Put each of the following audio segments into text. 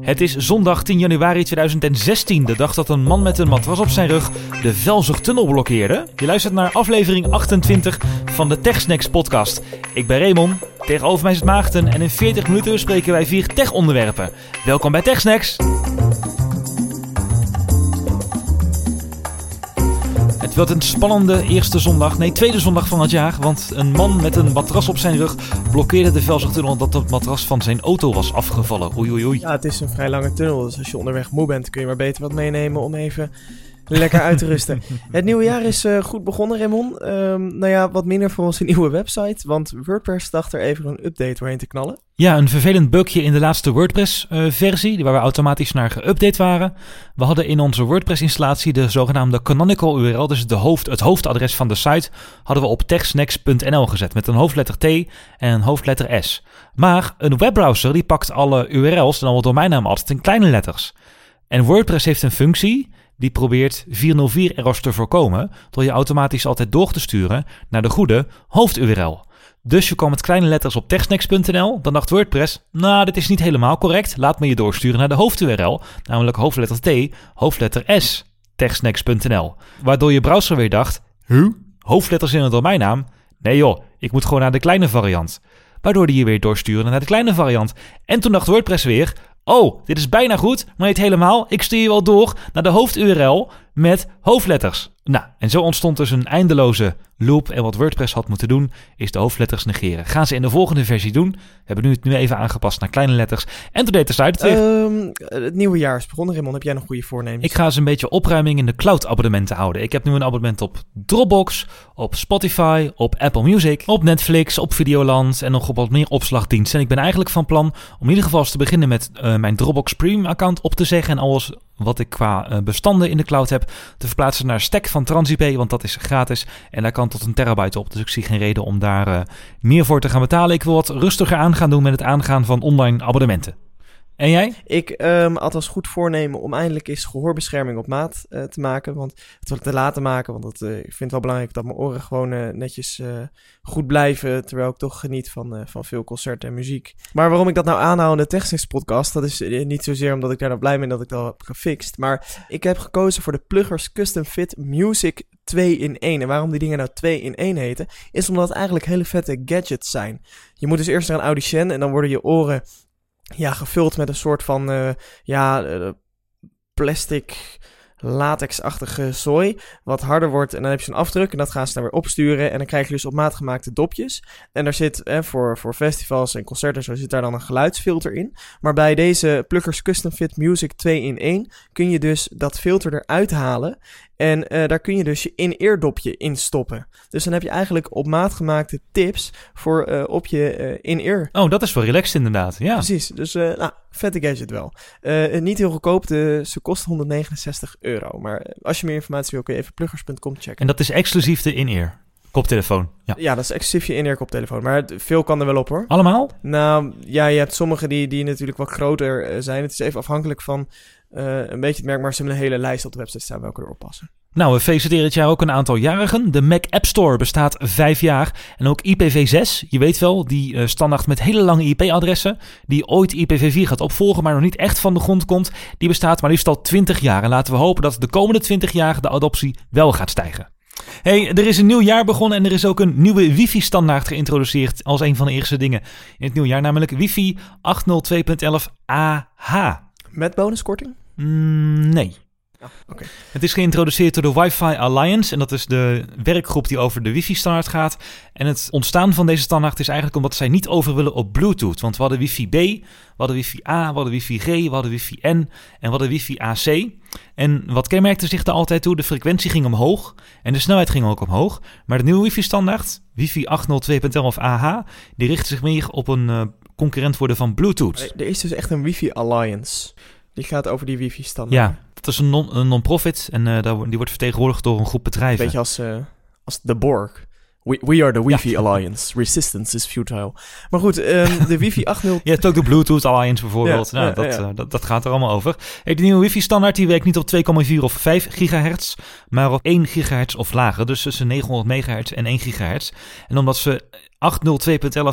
Het is zondag 10 januari 2016, de dag dat een man met een matras op zijn rug de Velzigtunnel blokkeerde. Je luistert naar aflevering 28 van de TechSnacks podcast. Ik ben Raymond, tegenover mij het Maarten en in 40 minuten spreken wij vier tech-onderwerpen. Welkom bij TechSnacks! Wordt een spannende eerste zondag, nee tweede zondag van het jaar, want een man met een matras op zijn rug blokkeerde de Velzigtunnel omdat het matras van zijn auto was afgevallen. Oei oei oei. Ja, het is een vrij lange tunnel, dus als je onderweg moe bent kun je maar beter wat meenemen om even lekker uit te rusten. Het nieuwe jaar is uh, goed begonnen, Raymond. Um, nou ja, wat minder voor onze nieuwe website, want WordPress dacht er even een update doorheen te knallen. Ja, een vervelend bugje in de laatste WordPress-versie, uh, waar we automatisch naar geüpdate waren. We hadden in onze WordPress-installatie de zogenaamde canonical URL, dus de hoofd, het hoofdadres van de site, hadden we op techsnacks.nl gezet met een hoofdletter T en een hoofdletter S. Maar een webbrowser die pakt alle URL's, dan wel domeinnaam altijd in kleine letters. En WordPress heeft een functie die probeert 404 errors te voorkomen door je automatisch altijd door te sturen naar de goede hoofd-URL. Dus je kwam met kleine letters op techsnacks.nl, dan dacht WordPress, nou dit is niet helemaal correct, laat me je doorsturen naar de hoofd-URL, namelijk hoofdletter T, hoofdletter S, techsnacks.nl. Waardoor je browser weer dacht, huh? Hoofdletters in een domeinnaam? Nee joh, ik moet gewoon naar de kleine variant. Waardoor die je weer doorsturen naar de kleine variant. En toen dacht WordPress weer, Oh, dit is bijna goed, maar niet helemaal. Ik stuur je wel door naar de hoofd-URL met hoofdletters. Nou, en zo ontstond dus een eindeloze loop. En wat WordPress had moeten doen, is de hoofdletters negeren. Gaan ze in de volgende versie doen. We hebben nu het nu even aangepast naar kleine letters. En toen deed de site het. Um, het nieuwe jaar is begonnen, Raymond. Heb jij nog goede voornemens? Ik ga eens een beetje opruiming in de cloud-abonnementen houden. Ik heb nu een abonnement op Dropbox, op Spotify, op Apple Music, op Netflix, op Videoland en nog op wat meer opslagdiensten. En ik ben eigenlijk van plan om in ieder geval eens te beginnen met uh, mijn Dropbox Premium account op te zeggen en alles wat ik qua uh, bestanden in de cloud heb te verplaatsen naar Stack van TransIP, want dat is gratis en daar kan tot een terabyte op. Dus ik zie geen reden om daar uh, meer voor te gaan betalen. Ik wil wat rustiger aan gaan doen met het aangaan van online abonnementen. En jij? Ik um, had als goed voornemen om eindelijk eens gehoorbescherming op maat uh, te maken. Want het te laten maken. Want dat, uh, ik vind het wel belangrijk dat mijn oren gewoon uh, netjes goed blijven. Terwijl ik toch geniet van, van veel concerten en muziek. Maar waarom ik dat nou aanhoud in de Technics podcast. Dat is niet zozeer omdat ik daar nou blij ben dat ik dat heb gefixt. Maar ik heb gekozen voor de Pluggers Custom Fit Music 2 in 1. En waarom die dingen nou 2 in 1 heten, is omdat het eigenlijk hele vette gadgets zijn. Je moet dus eerst naar een audition en dan worden je oren ja, gevuld met een soort van uh, ja, uh, plastic latexachtige zooi. Wat harder wordt. En dan heb je een afdruk. En dat gaan ze dan weer opsturen. En dan krijg je dus op maat gemaakte dopjes. En daar zit eh, voor, voor festivals en concerten. Zo zit daar dan een geluidsfilter in. Maar bij deze Pluggers Custom Fit Music 2 in 1 kun je dus dat filter eruit halen. En uh, daar kun je dus je in-ear dopje in stoppen. Dus dan heb je eigenlijk op maat gemaakte tips voor uh, op je uh, in-ear. Oh, dat is wel relaxed inderdaad. Ja. Precies. Dus nou, vette gadget wel. niet heel goedkoop. De, ze kost 169 euro. Maar als je meer informatie wil, kun je even pluggers.com checken. En dat is exclusief de in-ear. Koptelefoon. Ja. ja, dat is exclusief je in-ear koptelefoon. Maar veel kan er wel op hoor. Allemaal? Nou, ja, je hebt sommige die, die natuurlijk wat groter zijn. Het is even afhankelijk van uh, een beetje het merk, maar ze hebben een hele lijst op de website staan welke erop passen. Nou, we feliciteren het jaar ook een aantal jarigen. De Mac App Store bestaat vijf jaar. En ook IPv6, je weet wel, die uh, standaard met hele lange IP-adressen, die ooit IPv4 gaat opvolgen, maar nog niet echt van de grond komt, die bestaat maar liefst al 20 jaar. En laten we hopen dat de komende 20 jaar de adoptie wel gaat stijgen. Hey, er is een nieuw jaar begonnen en er is ook een nieuwe wifi-standaard geïntroduceerd als een van de eerste dingen in het nieuwjaar, namelijk wifi 802.11 AH. Met bonuskorting? Mm, nee. Okay. Het is geïntroduceerd door de Wi-Fi Alliance en dat is de werkgroep die over de wifi-standaard gaat. En het ontstaan van deze standaard is eigenlijk omdat zij niet over willen op Bluetooth. Want we hadden wifi B, we hadden wifi A, we hadden wifi G, we hadden wifi N en we hadden wifi AC. En wat kenmerkte zich er altijd toe? De frequentie ging omhoog en de snelheid ging ook omhoog. Maar de nieuwe wifi-standaard, wifi 802.11 AH, die richt zich meer op een uh, concurrent worden van Bluetooth. Er is dus echt een wifi Alliance. Die gaat over die wifi-standaard. Ja, dat is een non-profit non en uh, die wordt vertegenwoordigd door een groep bedrijven. Beetje als, uh, als de Borg. We, we are the Wi-Fi Alliance. Resistance is futile. Maar goed, ehm, de Wi-Fi 8.0... Je hebt ook de Bluetooth Alliance bijvoorbeeld. Ja, nou, ja, dat, ja. eh, dat, dat gaat er allemaal over. Hey, de nieuwe wifi-standaard die werkt niet op 2,4 of 5 gigahertz, maar op 1 gigahertz of lager. Dus tussen 900 megahertz en 1 gigahertz. En omdat ze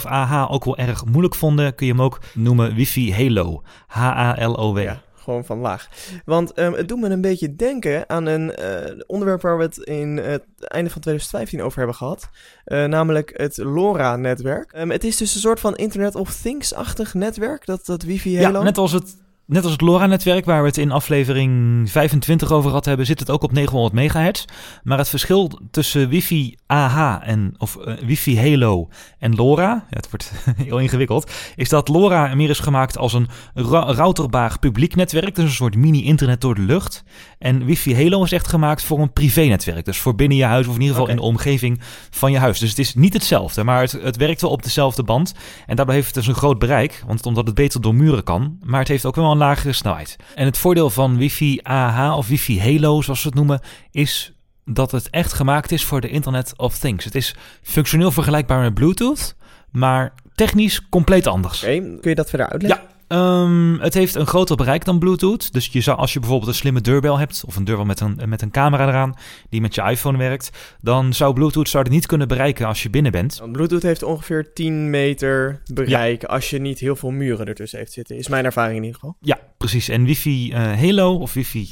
802.11 AH ook wel erg moeilijk vonden, kun je hem ook noemen Wifi Halo. H-A-L-O-W. Ja, gewoon van laag. Want ehm, het doet me een beetje denken aan een eh, onderwerp waar we het in het einde van 2015 over hebben gehad. Eh, namelijk het LoRa-netwerk. Ehm, het is dus een soort van Internet of Things-achtig netwerk, dat, dat wifi Ja, Halo. net als het, net als het LoRa-netwerk waar we het in aflevering 25 over gehad hebben, zit het ook op 900 megahertz. Maar het verschil tussen wifi AH en, of eh, wifi Halo en LoRa, ja, het wordt heel ingewikkeld, is dat LoRa meer is gemaakt als een routerbaar publiek netwerk, dus een soort mini-internet door de lucht. En wifi Halo is echt gemaakt voor een privé-netwerk, dus voor binnen je huis of in ieder geval in de omgeving van je huis. Dus het is niet hetzelfde, maar het, het werkt wel op dezelfde band. En daarbij heeft het dus een groot bereik, want omdat het beter door muren kan, maar het heeft ook wel een lagere snelheid. En het voordeel van wifi AH of wifi Halo, zoals ze het noemen, is dat het echt gemaakt is voor de Internet of Things. Het is functioneel vergelijkbaar met Bluetooth, maar technisch compleet anders. Oké, kun je dat verder uitleggen? Ja, Ehm, het heeft een groter bereik dan Bluetooth. Dus je zou, als je bijvoorbeeld een slimme deurbel hebt, of een deurbel met een, met een camera eraan, die met je iPhone werkt, dan zou Bluetooth zou het niet kunnen bereiken als je binnen bent. Bluetooth heeft ongeveer 10 meter bereik als je niet heel veel muren ertussen heeft zitten. Is mijn ervaring in ieder geval. Ja, precies. En wifi eh, Halo of wifi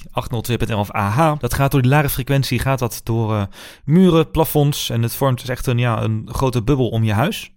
802.11 of AH, dat gaat door die lage frequentie, gaat dat door eh, muren, plafonds en het vormt dus echt een, ja, een grote bubbel om je huis.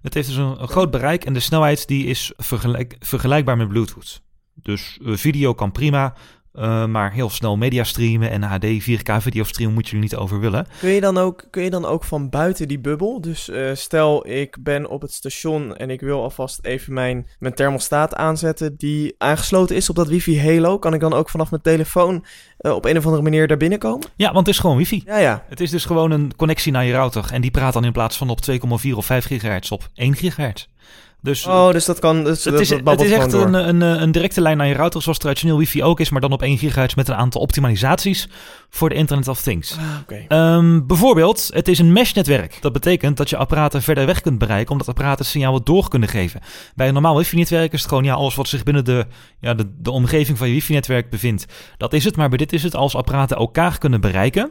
Het heeft dus een, groot bereik en de snelheid die is vergelijk, vergelijkbaar met Bluetooth. Dus eh, video kan prima, eh, maar heel snel media streamen en HD 4K video streamen moet je er niet over willen. Kun je dan ook, kun je dan ook van buiten die bubbel? Dus eh, stel ik ben op het station en ik wil alvast even mijn, mijn thermostaat aanzetten die aangesloten is op dat wifi Halo. Kan ik dan ook vanaf mijn telefoon eh, op een of andere manier daar binnenkomen? Ja, want het is gewoon wifi. Ja, ja. Het is dus gewoon een connectie naar je router en die praat dan in plaats van op 2,4 of 5 gigahertz op 1 gigahertz. Dus Oh, dus dat kan. Dus Het dat, is, dat het is echt gewoon een, door. een, een directe lijn naar je router, zoals traditioneel wifi ook is, maar dan op 1 gigahertz met een aantal optimalisaties voor de Internet of Things. Ah, Oké. Ehm, bijvoorbeeld, het is een mesh-netwerk. Dat betekent dat je apparaten verder weg kunt bereiken, omdat apparaten signaal door kunnen geven. Bij een normaal wifi-netwerk is het gewoon ja, alles wat zich binnen de, ja, de, de omgeving van je wifi-netwerk bevindt. Dat is het, maar bij dit is het als apparaten elkaar kunnen bereiken.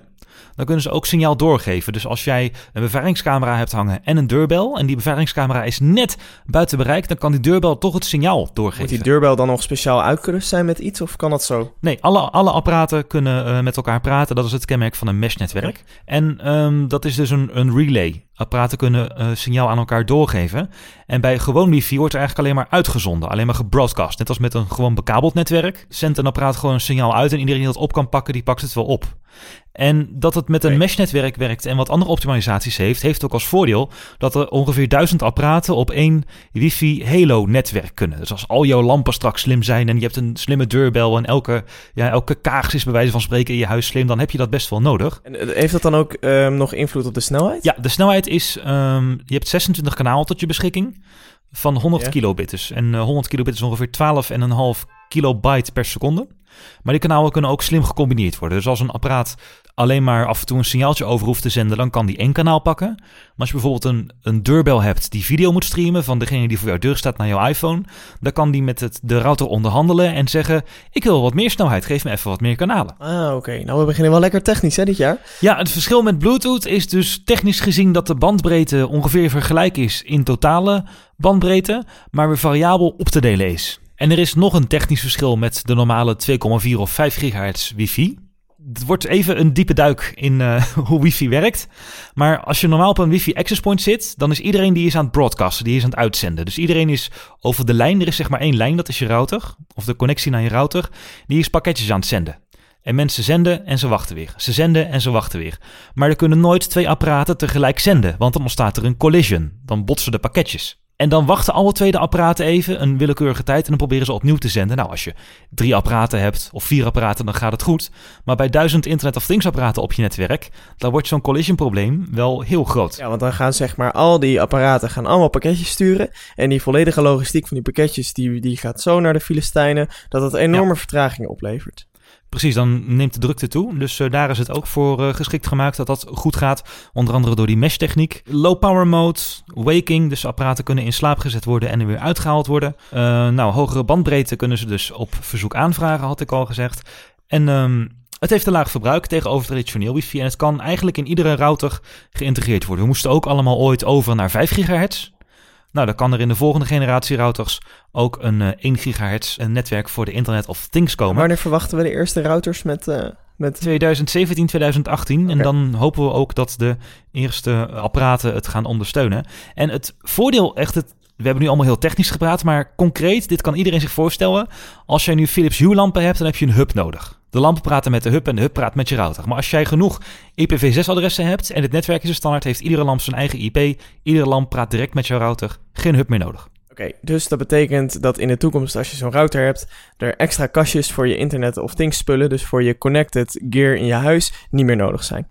Dan kunnen ze ook signaal doorgeven. Dus als jij een beveiligingscamera hebt hangen en een deurbel, en die beveiligingscamera is net buiten bereik, dan kan die deurbel toch het signaal doorgeven. Moet die deurbel dan nog speciaal uitgerust zijn met iets of kan dat zo? Nee, alle, alle apparaten kunnen eh, met elkaar praten. Dat is het kenmerk van een mesh-netwerk. En ehm, dat is dus een, een relay. Apparaten kunnen eh, signaal aan elkaar doorgeven. En bij gewoon wifi wordt er eigenlijk alleen maar uitgezonden. Alleen maar gebroadcast. Net als met een gewoon bekabeld netwerk. Zendt een apparaat gewoon een signaal uit. En iedereen die dat op kan pakken, die pakt het wel op. En dat het met een Oké. mesh-netwerk werkt en wat andere optimalisaties heeft, heeft ook als voordeel dat er ongeveer duizend apparaten op één wifi-halo-netwerk kunnen. Dus als al jouw lampen straks slim zijn en je hebt een slimme deurbel en elke, ja, elke kaars is bij wijze van spreken in je huis slim, dan heb je dat best wel nodig. En eh, heeft dat dan ook ehm, nog invloed op de snelheid? Ja, de snelheid is, ehm, je hebt 26 kanalen tot je beschikking van 100 Ja. kilobit. Dus. En eh, 100 kilobit is ongeveer 12,5 kilobyte per seconde. Maar die kanalen kunnen ook slim gecombineerd worden. Dus als een apparaat alleen maar af en toe een signaaltje over hoeft te zenden, dan kan die één kanaal pakken. Maar als je bijvoorbeeld een, een deurbel hebt die video moet streamen van degene die voor jouw deur staat naar jouw iPhone, dan kan die met het, de router onderhandelen en zeggen: Ik wil wat meer snelheid, geef me even wat meer kanalen. Ah, oké. Nou, we beginnen wel lekker technisch, hè, dit jaar. Ja, het verschil met Bluetooth is dus technisch gezien dat de bandbreedte ongeveer vergelijk is in totale bandbreedte, maar weer variabel op te delen is. En er is nog een technisch verschil met de normale 2,4 of 5 gigahertz wifi. Het wordt even een diepe duik in eh, hoe wifi werkt. Maar als je normaal op een wifi access point zit, dan is iedereen die is aan het broadcasten, die is aan het uitzenden. Dus iedereen is over de lijn, er is zeg maar één lijn, dat is je router, of de connectie naar je router, die is pakketjes aan het zenden. En mensen zenden en ze wachten weer. Ze zenden en ze wachten weer. Maar er kunnen nooit twee apparaten tegelijk zenden, want dan ontstaat er een collision. Dan botsen de pakketjes. En dan wachten alle twee de apparaten even een willekeurige tijd en dan proberen ze opnieuw te zenden. Nou, als je drie apparaten hebt of vier apparaten, dan gaat het goed. Maar bij duizend Internet of Things apparaten op je netwerk, dan wordt zo'n collision probleem wel heel groot. Ja, want dan gaan zeg maar al die apparaten gaan allemaal pakketjes sturen. En die volledige logistiek van die pakketjes, die, die gaat zo naar de Filistijnen, dat dat enorme vertragingen oplevert. Precies, dan neemt de drukte toe. Dus uh, daar is het ook voor uh, geschikt gemaakt dat dat goed gaat. Onder andere door die mesh techniek. Low power mode, waking, dus apparaten kunnen in slaap gezet worden en er weer uitgehaald worden. Uh, nou, hogere bandbreedte kunnen ze dus op verzoek aanvragen, had ik al gezegd. En um, het heeft een laag verbruik tegenover traditioneel wifi en het kan eigenlijk in iedere router geïntegreerd worden. We moesten ook allemaal ooit over naar 5 gigahertz. Nou, dan kan er in de volgende generatie routers ook een uh, 1 gigahertz een netwerk voor de Internet of Things komen. Wanneer verwachten we de eerste routers met... Uh, met... 2017, 2018. Okay. En dan hopen we ook dat de eerste apparaten het gaan ondersteunen. En het voordeel, echt het we hebben nu allemaal heel technisch gepraat, maar concreet, dit kan iedereen zich voorstellen. Als jij nu Philips Hue lampen hebt, dan heb je een hub nodig. De lampen praten met de hub en de hub praat met je router. Maar als jij genoeg IPv6-adressen hebt en het netwerk is een standaard, heeft iedere lamp zijn eigen IP. Iedere lamp praat direct met jouw router. Geen hub meer nodig. Oké, dus dat betekent dat in de toekomst, als je zo'n router hebt, er extra kastjes voor je internet of things spullen, dus voor je connected gear in je huis, niet meer nodig zijn.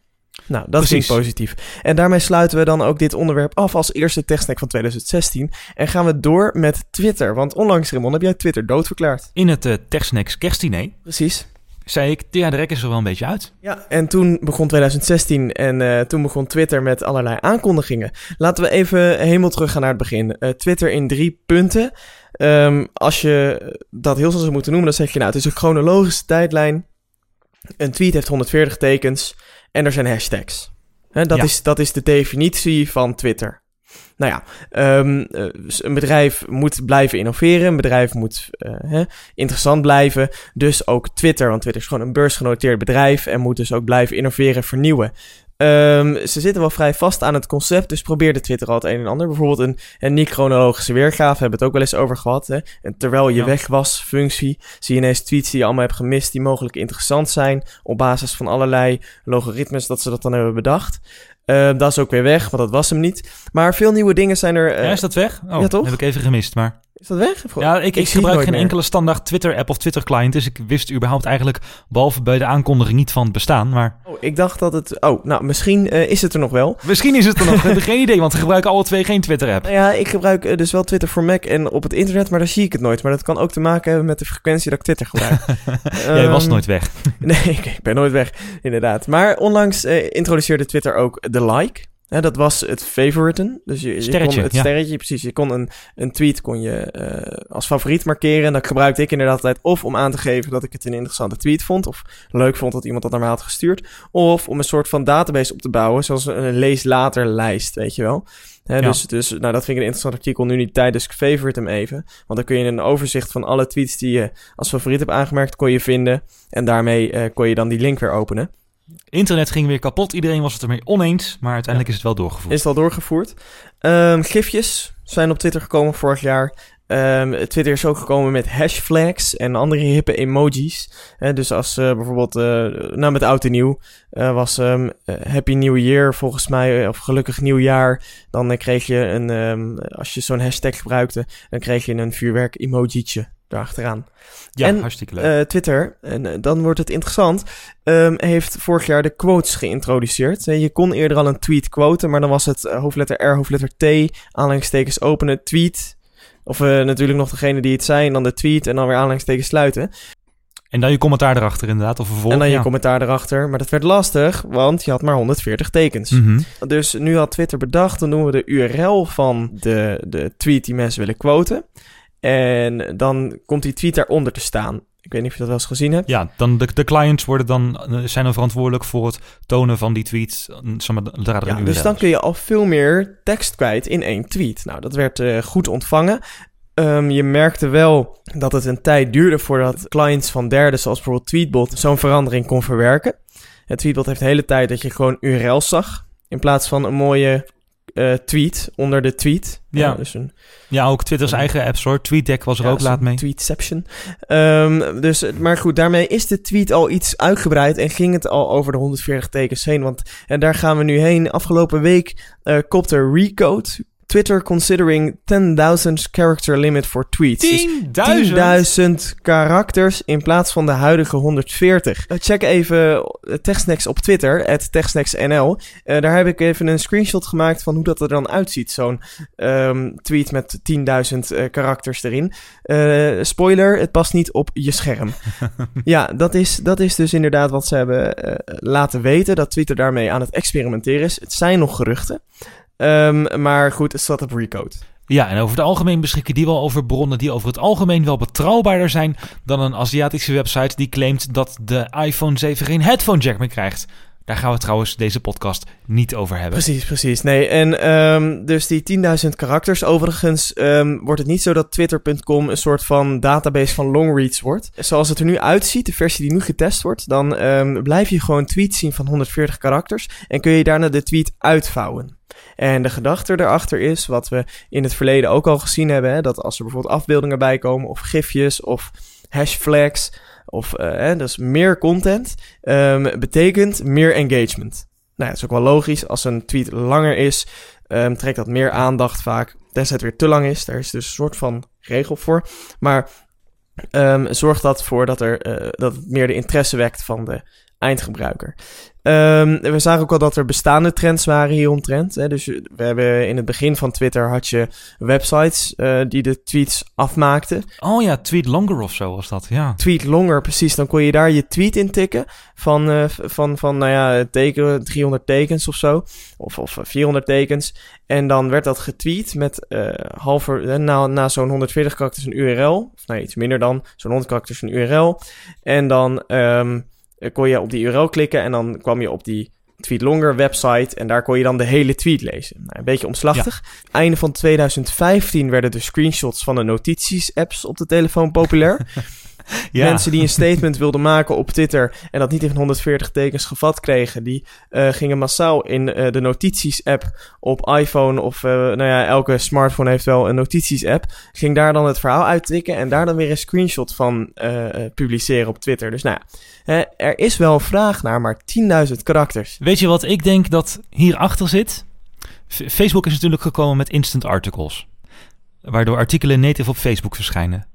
Nou, dat Precies. is positief. En daarmee sluiten we dan ook dit onderwerp af als eerste techsnack van 2016. En gaan we door met Twitter. Want onlangs, Raymond, heb jij Twitter doodverklaard. In het uh, techsnacks kerstdiner. Precies zei ik, ja, de rek is er wel een beetje uit. Ja, en toen begon 2016 en uh, toen begon Twitter met allerlei aankondigingen. Laten we even helemaal teruggaan naar het begin. Uh, Twitter in drie punten. Um, als je dat heel snel zou moeten noemen, dan zeg je nou, het is een chronologische tijdlijn. Een tweet heeft 140 tekens en er zijn hashtags. Dat, ja. is, dat is de definitie van Twitter. Nou ja, um, een bedrijf moet blijven innoveren. Een bedrijf moet uh, hè, interessant blijven. Dus ook Twitter, want Twitter is gewoon een beursgenoteerd bedrijf en moet dus ook blijven innoveren, vernieuwen. Um, ze zitten wel vrij vast aan het concept, dus probeerde Twitter al het een en ander. Bijvoorbeeld een, een niet-chronologische weergave, hebben we het ook wel eens over gehad. Hè? En terwijl je ja. weg was, functie, zie je ineens tweets die je allemaal hebt gemist, die mogelijk interessant zijn, op basis van allerlei logaritmes dat ze dat dan hebben bedacht. Uh, dat is ook weer weg, want dat was hem niet. Maar veel nieuwe dingen zijn er. Uh... Ja, is dat weg? Oh, ja, toch? Heb ik even gemist, maar. Is dat weg? Ja, ik, ik, gebruik geen meer. enkele standaard Twitter-app of Twitter-client. Dus ik wist überhaupt eigenlijk, behalve bij de aankondiging, niet van het bestaan. Maar... Oh, ik dacht dat het... Oh, nou, misschien uh, is het er nog wel. Misschien is het er nog. we hebben geen idee, want we gebruiken alle twee geen Twitter-app. Nou ja, ik gebruik uh, dus wel Twitter voor Mac en op het internet, maar daar zie ik het nooit. Maar dat kan ook te maken hebben met de frequentie dat ik Twitter gebruik. Jij um, was nooit weg. nee, ik, ik ben nooit weg, inderdaad. Maar onlangs uh, introduceerde Twitter ook de like... Ja, dat was het favoriten. Dus je, je kon het sterretje, ja. precies. Je kon een, een tweet kon je uh, als favoriet markeren. En dat gebruikte ik inderdaad altijd of om aan te geven dat ik het een interessante tweet vond. Of leuk vond dat iemand dat naar mij had gestuurd. Of om een soort van database op te bouwen. Zoals een lees-later lijst, weet je wel. Ja. dus, dus nou, dat vind ik een interessant artikel. Nu niet tijd, dus ik favorite hem even. Want dan kun je een overzicht van alle tweets die je als favoriet hebt aangemerkt, kon je vinden. En daarmee uh, kon je dan die link weer openen. Internet ging weer kapot. Iedereen was het ermee oneens. Maar uiteindelijk ja. is het wel doorgevoerd. Is het wel doorgevoerd. Um, gifjes zijn op Twitter gekomen vorig jaar. Um, Twitter is ook gekomen met hashflags en andere hippe emojis. Dus als uh, bijvoorbeeld, uh, nou met oud en nieuw, was um, Happy New Year volgens mij, of gelukkig nieuwjaar. Dan kreeg je een, um, als je zo'n hashtag gebruikte, dan kreeg je een vuurwerk emojietje daarachteraan. Ja, en, hartstikke leuk. Uh, Twitter, en uh, dan wordt het interessant, um, heeft vorig jaar de quotes geïntroduceerd. Je kon eerder al een tweet quoten, maar dan was het uh, hoofdletter R, hoofdletter T, aanhalingstekens openen, tweet. Of natuurlijk nog degene die het zei, en dan de tweet en dan weer aanhalingstekens sluiten. En dan je commentaar erachter inderdaad, of vervolgens. En dan je ja. commentaar erachter. Maar dat werd lastig, want je had maar 140 tekens. Mm -hmm. Dus nu had Twitter bedacht, dan doen we de URL van de, de tweet die mensen willen quoten. En dan komt die tweet daaronder te staan. Ik weet niet of je dat wel eens gezien hebt. Ja, dan de, de clients worden dan, zijn dan verantwoordelijk voor het tonen van die tweets. Ja, dus dan kun je al veel meer tekst kwijt in één tweet. Nou, dat werd uh, goed ontvangen. Um, je merkte wel dat het een tijd duurde voordat clients van derden, zoals bijvoorbeeld Tweetbot, zo'n verandering kon verwerken. Het Tweetbot heeft de hele tijd dat je gewoon URL's zag. In plaats van een mooie uh, tweet onder de tweet. Ja, uh, dus een, ja ook Twitter's een, eigen app soort. TweetDeck was er ja, ook laat mee. Tweetception. Um, dus, maar goed, daarmee is de tweet al iets uitgebreid en ging het al over de 140 tekens heen. Want en daar gaan we nu heen. Afgelopen week uh, kopte Recode Twitter considering 10.000 character limit for tweets. 10.000? 10.000 karakters in plaats van de huidige 140. Uh, check even TechSnacks op Twitter, TechSnacksNL. Uh, daar heb ik even een screenshot gemaakt van hoe dat er dan uitziet. Zo'n um, tweet met 10.000 uh, karakters erin. Uh, spoiler, het past niet op je scherm. ja, dat is, dat is dus inderdaad wat ze hebben laten weten. Dat Twitter daarmee aan het experimenteren is. Het zijn nog geruchten. Um, maar goed, het staat Recode. Ja, en over het algemeen beschikken die wel over bronnen die over het algemeen wel betrouwbaarder zijn dan een Aziatische website die claimt dat de iPhone 7 geen headphone jack meer krijgt. Daar gaan we trouwens deze podcast niet over hebben. Precies, precies. Nee, en um, dus die 10.000 karakters. Overigens um, wordt het niet zo dat Twitter.com een soort van database van longreads wordt. Zoals het er nu uitziet, de versie die nu getest wordt, dan um, blijf je gewoon tweets zien van 140 karakters en kun je daarna de tweet uitvouwen. En de gedachte erachter is, wat we in het verleden ook al gezien hebben, hè, dat als er bijvoorbeeld afbeeldingen bij komen, of gifjes, of hashflags, of uh, dus meer content, um, betekent meer engagement. Nou, dat is ook wel logisch. Als een tweet langer is, um, trekt dat meer aandacht vaak. Tenzij het weer te lang is, daar is dus een soort van regel voor. Maar um, zorgt dat voor dat, er, uh, dat het meer de interesse wekt van de eindgebruiker. Um, we zagen ook al dat er bestaande trends waren hieromtrent. Hè. Dus we hebben in het begin van Twitter had je websites uh, die de tweets afmaakten. Oh ja, tweet longer of zo was dat, ja. Tweet longer, precies. Dan kon je daar je tweet in tikken van, uh, van, van nou ja, teken, 300 tekens of zo. Of, of 400 tekens. En dan werd dat getweet met uh, halver, na, na zo'n 140 karakters een URL. Of nee, iets minder dan, zo'n 100 karakters een URL. En dan... Um, kon je op die URL klikken en dan kwam je op die Tweet Longer website en daar kon je dan de hele tweet lezen. Nou, een beetje omslachtig. Ja. Einde van 2015 werden de screenshots van de notities-apps op de telefoon populair. Ja. Mensen die een statement wilden maken op Twitter en dat niet in 140 tekens gevat kregen, die uh, gingen massaal in uh, de notities-app op iPhone of uh, nou ja, elke smartphone heeft wel een notities-app. Ging daar dan het verhaal uittikken en daar dan weer een screenshot van publiceren op Twitter. Dus nou ja, er is wel een vraag naar, maar 10.000 karakters. Weet je wat ik denk dat hierachter zit? Facebook is natuurlijk gekomen met instant articles. Waardoor artikelen native op Facebook verschijnen.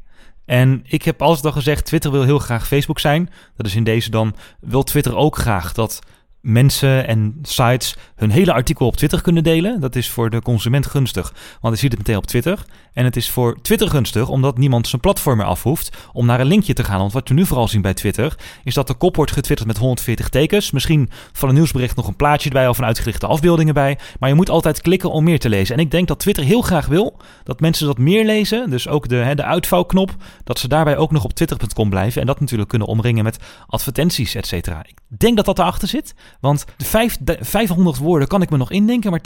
En ik heb altijd al gezegd, Twitter wil heel graag Facebook zijn. Dat is in deze dan, wil Twitter ook graag dat mensen en sites hun hele artikel op Twitter kunnen delen. Dat is voor de consument gunstig, want hij ziet het meteen op Twitter. En het is voor Twitter gunstig, omdat niemand zijn platform meer afhoeft om naar een linkje te gaan. Want wat we nu vooral zien bij Twitter, is dat de kop wordt getwitterd met 140 tekens. Misschien van een nieuwsbericht nog een plaatje erbij of een uitgerichte afbeeldingen bij. Maar je moet altijd klikken om meer te lezen. En ik denk dat Twitter heel graag wil dat mensen dat meer lezen. Dus ook de, hè, de uitvouwknop, dat ze daarbij ook nog op twitter.com blijven. En dat natuurlijk kunnen omringen met advertenties, et cetera. Ik denk dat dat erachter zit. Want de, vijf, de 500 woorden kan ik me nog indenken, maar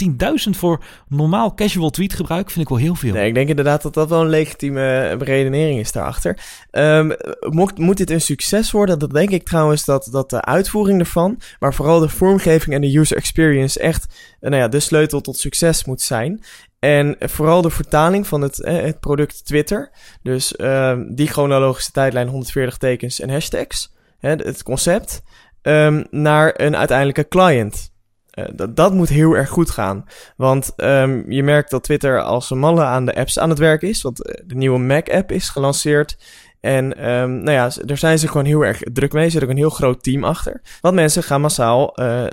10.000 voor normaal casual tweet gebruik vind ik wel heel veel. Nee, ik denk inderdaad dat dat wel een legitieme redenering is daarachter. Um, moet, moet dit een succes worden? Dat denk ik trouwens dat, dat de uitvoering ervan, maar vooral de vormgeving en de user experience echt nou ja, de sleutel tot succes moet zijn. En vooral de vertaling van het, eh, het product Twitter. Dus uh, die chronologische tijdlijn, 140 tekens en hashtags. Hè, het concept um, naar een uiteindelijke client. Uh, dat, dat moet heel erg goed gaan. Want um, je merkt dat Twitter als een malle aan de apps aan het werk is. Want eh, de nieuwe Mac-app is gelanceerd. En um, nou ja, daar zijn ze gewoon heel erg druk mee. Er zit ook een heel groot team achter. Want mensen gaan massaal uh,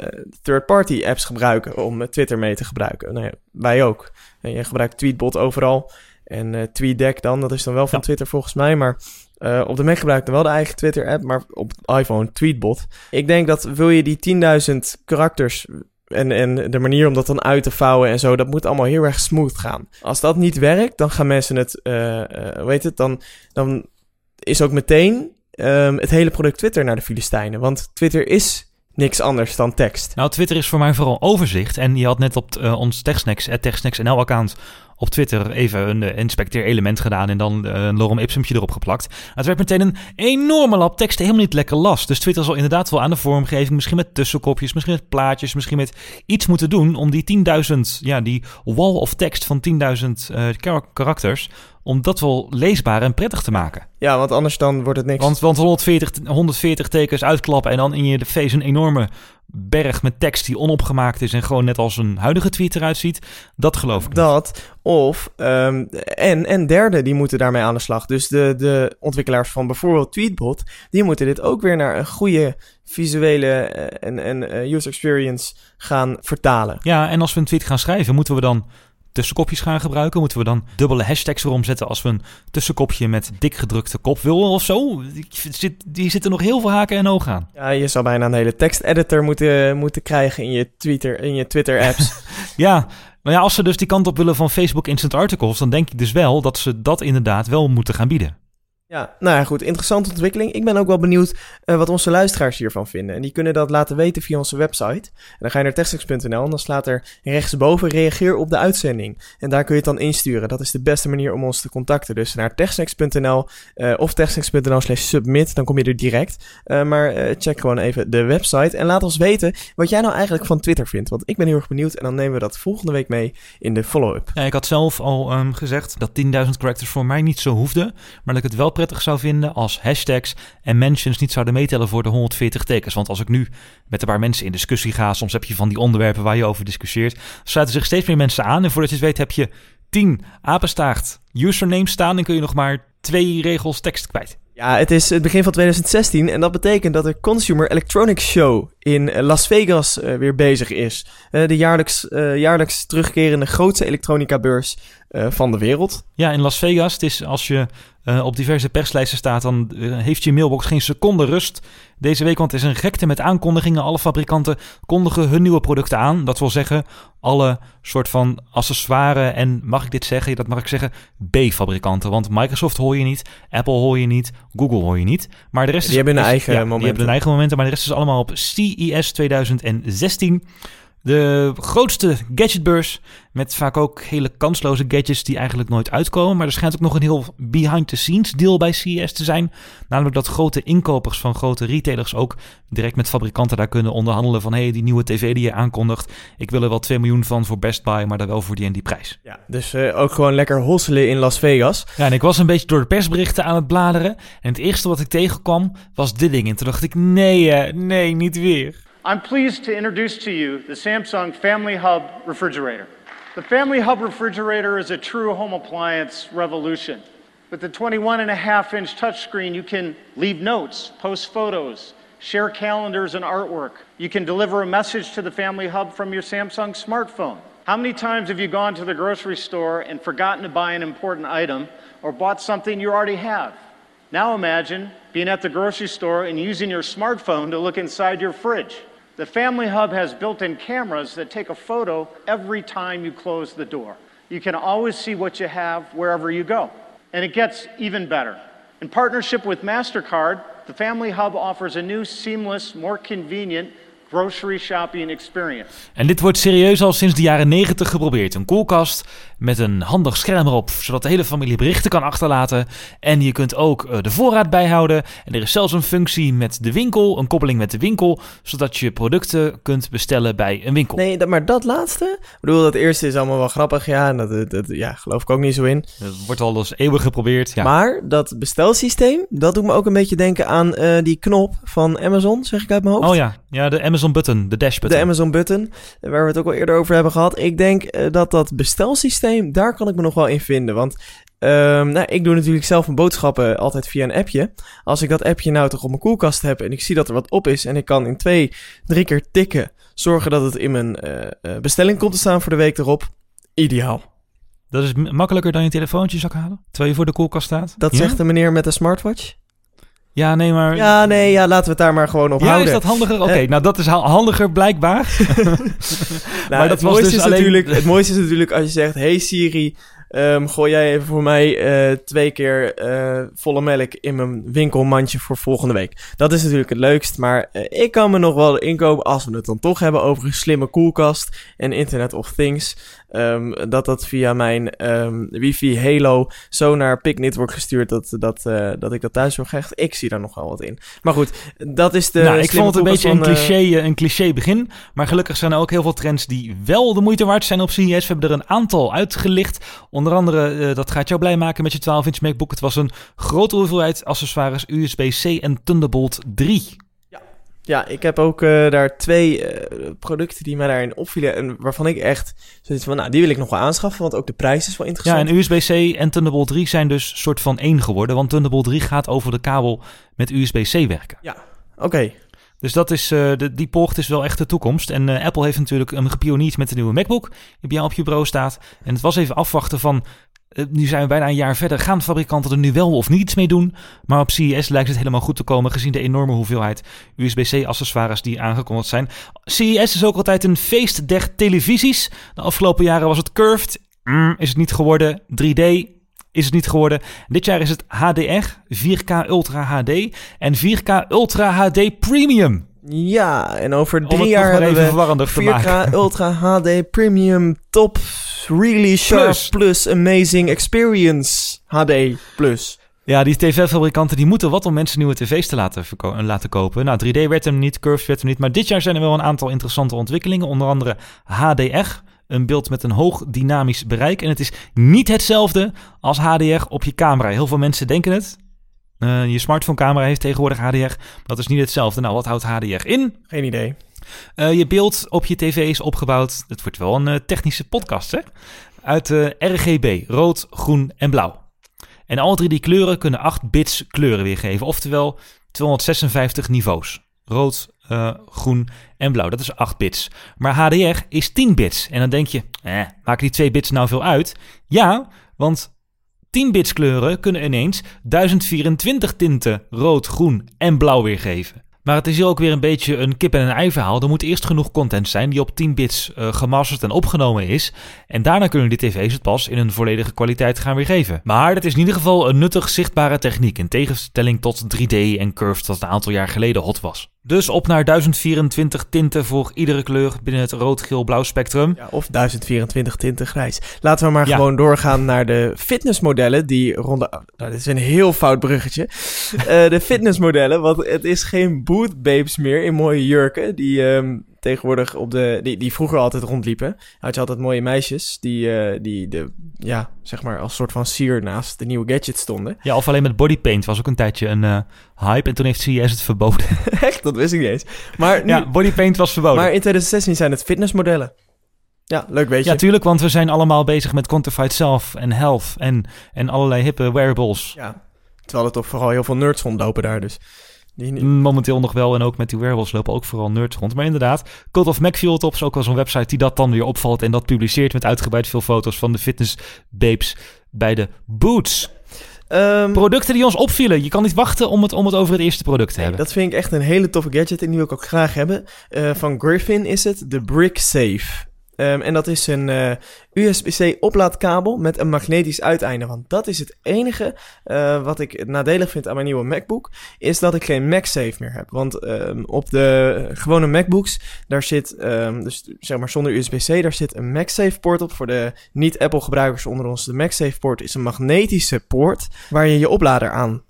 third-party apps gebruiken om Twitter mee te gebruiken. Nou ja, wij ook. En je gebruikt Tweetbot overal. En uh, TweetDeck dan, dat is dan wel van ja. Twitter volgens mij. Maar uh, op de Mac gebruik ik wel de eigen Twitter-app, maar op iPhone Tweetbot. Ik denk dat wil je die 10.000 karakters en, en de manier om dat dan uit te vouwen en zo, dat moet allemaal heel erg smooth gaan. Als dat niet werkt, dan gaan mensen het, uh, uh, weet het, dan, dan is ook meteen um, het hele product Twitter naar de Filistijnen. Want Twitter is niks anders dan tekst. Nou, Twitter is voor mij vooral overzicht. En je had net op ons TechSnacks, TechSnacks NL-account op Twitter even een uh, inspecteer-element gedaan en dan uh, een lorem ipsumtje erop geplakt. Het werd meteen een enorme lap tekst, helemaal niet lekker last. Dus Twitter zal inderdaad wel aan de vormgeving, misschien met tussenkopjes, misschien met plaatjes, misschien met iets moeten doen om die 10.000, ja, die wall of tekst van 10.000 uh, karakters, om dat wel leesbaar en prettig te maken. Ja, want anders dan wordt het niks. Want, want 140, 140 tekens uitklappen en dan in je de face een enorme berg met tekst die onopgemaakt is en gewoon net als een huidige tweet eruit ziet. Dat geloof ik niet. Dat. Of, ehm, en, en derde, die moeten daarmee aan de slag. Dus de, de ontwikkelaars van bijvoorbeeld Tweetbot, die moeten dit ook weer naar een goede visuele eh, en, en eh, user experience gaan vertalen. Ja, en als we een tweet gaan schrijven, moeten we dan tussenkopjes gaan gebruiken? Moeten we dan dubbele hashtags erom zetten als we een tussenkopje met dik gedrukte kop willen of zo? Die, zitten nog heel veel haken en ogen aan. Ja, je zou bijna een hele teksteditor moeten, moeten krijgen in je Twitter, in je Twitter apps. ja, maar ja, als ze dus die kant op willen van Facebook Instant Articles, dan denk ik dus wel dat ze dat inderdaad wel moeten gaan bieden. Ja, nou ja, goed. Interessante ontwikkeling. Ik ben ook wel benieuwd uh, wat onze luisteraars hiervan vinden. En die kunnen dat laten weten via onze website. En dan ga je naar techsix.nl en dan slaat er rechtsboven reageer op de uitzending. En daar kun je het dan insturen. Dat is de beste manier om ons te contacten. Dus naar techsix.nl uh, of techsix.nl slash submit. Dan kom je er direct. Uh, maar check gewoon even de website. En laat ons weten wat jij nou eigenlijk van Twitter vindt. Want ik ben heel erg benieuwd. En dan nemen we dat volgende week mee in de follow-up. Ja, ik had zelf al um, gezegd dat 10.000 characters voor mij niet zo hoefde. Maar dat ik het wel zou vinden als hashtags en mentions niet zouden meetellen voor de 140 tekens. Want als ik nu met een paar mensen in discussie ga, soms heb je van die onderwerpen waar je over discussieert, sluiten zich steeds meer mensen aan. En voordat je het weet heb je 10 apenstaart usernames staan en kun je nog maar twee regels tekst kwijt. Ja, het is het begin van 2016 en dat betekent dat de Consumer Electronics Show in Las Vegas uh, weer bezig is. Uh, de jaarlijks, uh, jaarlijks terugkerende grootste elektronica beurs van de wereld. Ja, in Las Vegas. Het is als je uh, op diverse perslijsten staat, dan uh, heeft je mailbox geen seconde rust. Deze week, want het is een gekte met aankondigingen. Alle fabrikanten kondigen hun nieuwe producten aan. Dat wil zeggen, alle soort van accessoires en, mag ik dit zeggen? Dat mag ik zeggen, B-fabrikanten. Want Microsoft hoor je niet, Apple hoor je niet, Google hoor je niet. Maar de rest die is, hebben hun eigen ja, momenten. Die hebben hun eigen momenten, maar de rest is allemaal op CES 2016. De grootste gadgetbeurs met vaak ook hele kansloze gadgets die eigenlijk nooit uitkomen. Maar er schijnt ook nog een heel behind-the-scenes deal bij CES te zijn. Namelijk dat grote inkopers van grote retailers ook direct met fabrikanten daar kunnen onderhandelen van... hé, hey, die nieuwe tv die je aankondigt, ik wil er wel 2 miljoen van voor Best Buy, maar dan wel voor die en die prijs. Ja, dus uh, ook gewoon lekker hosselen in Las Vegas. Ja, en ik was een beetje door de persberichten aan het bladeren. En het eerste wat ik tegenkwam was dit ding. En toen dacht ik, nee, nee, niet weer. I'm pleased to introduce to you the Samsung Family Hub refrigerator. The Family Hub refrigerator is a true home appliance revolution. With the 21 and a half inch touchscreen, you can leave notes, post photos, share calendars and artwork. You can deliver a message to the Family Hub from your Samsung smartphone. How many times have you gone to the grocery store and forgotten to buy an important item or bought something you already have? Now imagine being at the grocery store and using your smartphone to look inside your fridge. The Family Hub has built in cameras that take a photo every time you close the door. You can always see what you have wherever you go. And it gets even better. In partnership with MasterCard, the Family Hub offers a new, seamless, more convenient grocery shopping experience. En dit wordt serieus al sinds de jaren 90 geprobeerd. Een koelkast met een handig scherm erop, zodat de hele familie berichten kan achterlaten. En je kunt ook uh, de voorraad bijhouden. En er is zelfs een functie met de winkel, een koppeling met de winkel, zodat je producten kunt bestellen bij een winkel. Nee, dat, maar dat laatste, ik bedoel, dat eerste is allemaal wel grappig, ja, en dat, dat, dat ja, geloof ik ook niet zo in. Dat wordt al eens eeuwig geprobeerd, ja. Maar dat bestelsysteem, dat doet me ook een beetje denken aan uh, die knop van Amazon, zeg ik uit mijn hoofd. Oh ja, ja, de Amazon button, de dash button. De Amazon button, waar we het ook al eerder over hebben gehad. Ik denk uh, dat dat bestelsysteem, daar kan ik me nog wel in vinden. Want um, nou, ik doe natuurlijk zelf mijn boodschappen altijd via een appje. Als ik dat appje nou toch op mijn koelkast heb en ik zie dat er wat op is en ik kan in twee, drie keer tikken, zorgen dat het in mijn uh, bestelling komt te staan voor de week erop, ideaal. Dat is makkelijker dan je telefoontje zak halen, terwijl je voor de koelkast staat. Dat ja? zegt de meneer met de smartwatch. Ja, nee, maar... Ja, nee, ja, laten we het daar maar gewoon op ja, houden. is dat handiger? Oké, okay, uh, nou dat is handiger blijkbaar. nou, maar dat het, was mooiste dus is alleen... natuurlijk, het mooiste is natuurlijk als je zegt... Hey Siri, um, gooi jij even voor mij uh, twee keer uh, volle melk in mijn winkelmandje voor volgende week. Dat is natuurlijk het leukst, maar uh, ik kan me nog wel inkomen als we het dan toch hebben over een slimme koelkast en Internet of Things. Um, dat dat via mijn um, wifi Halo zo naar Picnic wordt gestuurd dat, dat, uh, dat ik dat thuis wil krijgen. Ik zie daar nog wel wat in. Maar goed, dat is de. Nou, ik vond het een beetje van, een, cliché, uh, een cliché begin. Maar gelukkig zijn er ook heel veel trends die wel de moeite waard zijn op CES. We hebben er een aantal uitgelicht. Onder andere, uh, dat gaat jou blij maken met je 12-inch MacBook. Het was een grote hoeveelheid accessoires USB-C en Thunderbolt 3. Ja, ik heb ook eh, daar twee eh, producten die mij daarin opvielen. En waarvan ik echt zoiets van, nou, die wil ik nog wel aanschaffen. Want ook de prijs is wel Ja, interessant. en USB-C en Thunderbolt 3 zijn dus soort van één geworden. Want Thunderbolt 3 gaat over de kabel met USB-C werken. Oké, Dus dat is, eh, de, die poort is wel echt de toekomst. En Apple heeft natuurlijk een gepionierd met de nieuwe MacBook. Die bij jou op je bureau staat. En het was even afwachten van... eh, nu zijn we bijna een jaar verder. Gaan fabrikanten er nu wel of niet iets mee doen? Maar op CES lijkt het helemaal goed te komen... gezien de enorme hoeveelheid USB-C-accessoires die aangekondigd zijn. CES is ook altijd een feest der televisies. De afgelopen jaren was het curved. Mm, is het niet geworden. 3D is het niet geworden. Dit jaar is het HDR, 4K Ultra HD en 4K Ultra HD Premium. Ja, en over drie jaar hebben we verwarrender te 4K maken. Ultra HD Premium Top Really Sharp Plus. Plus, Amazing Experience HD Plus. Ja, die tv-fabrikanten die moeten wat om mensen nieuwe tv's te laten, eh, laten kopen. Nou, 3D werd hem niet, Curves werd hem niet. Maar dit jaar zijn er wel een aantal interessante ontwikkelingen. Onder andere HDR, een beeld met een hoog dynamisch bereik. En het is niet hetzelfde als HDR op je camera. Heel veel mensen denken het. Eh, je smartphone camera heeft tegenwoordig HDR. Dat is niet hetzelfde. Nou, wat houdt HDR in? Geen idee. Eh, je beeld op je tv is opgebouwd. Het wordt wel een eh, technische podcast, hè? Uit RGB, rood, groen en blauw. En alle drie die kleuren kunnen 8 bits kleuren weergeven. Oftewel 256 niveaus. Rood, groen en blauw. Dat is 8 bits. Maar HDR is 10 bits. En dan denk je, eh, maken die 2 bits nou veel uit? Ja, want 10 bits kleuren kunnen ineens 1024 tinten rood, groen en blauw weergeven. Maar het is hier ook weer een beetje een kip en een ei verhaal. Er moet eerst genoeg content zijn die op 10 bits eh, gemasterd en opgenomen is. En daarna kunnen die tv's het pas in een volledige kwaliteit gaan weergeven. Maar dat is in ieder geval een nuttig zichtbare techniek. In tegenstelling tot 3D en curves dat een aantal jaar geleden hot was. Dus op naar 1024 tinten voor iedere kleur binnen het rood-geel-blauw spectrum. Ja, of 1024 tinten grijs. Laten we maar Ja. gewoon doorgaan naar de fitnessmodellen die rond de... Nou, dit is een heel fout bruggetje. Eh, de fitnessmodellen, want het is geen bootbabes meer in mooie jurken die ehm, tegenwoordig op de... Die, die vroeger altijd rondliepen. Had je altijd mooie meisjes die, eh, die de, ja, zeg maar als soort van sier naast de nieuwe gadget stonden. Ja, of alleen met bodypaint was ook een tijdje een eh, hype. En toen heeft CES het verboden. Echt, dat wist ik niet eens. Maar, nu, ja, bodypaint was verboden. maar in 2016 zijn het fitnessmodellen. Ja, leuk weet je. Ja, tuurlijk, want we zijn allemaal bezig met quantified self en health en, en allerlei hippe wearables. Ja. Terwijl er toch vooral heel veel nerds rondlopen daar, dus... Die, die- Momenteel nog wel en ook met die wearables lopen ook vooral nerds rond. Maar inderdaad, Cult of Mac Fuel Top is ook wel zo'n website die dat dan weer opvalt en dat publiceert met uitgebreid veel foto's van de fitness babes bij de boots. Ehm, Producten die ons opvielen. Je kan niet wachten om het, om het over het eerste product te hebben. dat vind ik echt een hele toffe gadget en die wil ik ook graag hebben. Eh, van Griffin is het, de Brick Safe. Ehm, en dat is een eh, USB-C oplaadkabel met een magnetisch uiteinde. Want dat is het enige eh, wat ik nadelig vind aan mijn nieuwe MacBook. Is dat ik geen MagSafe meer heb. Want ehm, op de gewone MacBooks, daar zit, ehm, dus zeg maar zonder USB-C, daar zit een MagSafe poort op. Voor de niet-Apple gebruikers onder ons, de MagSafe poort is een magnetische poort waar je je oplader aan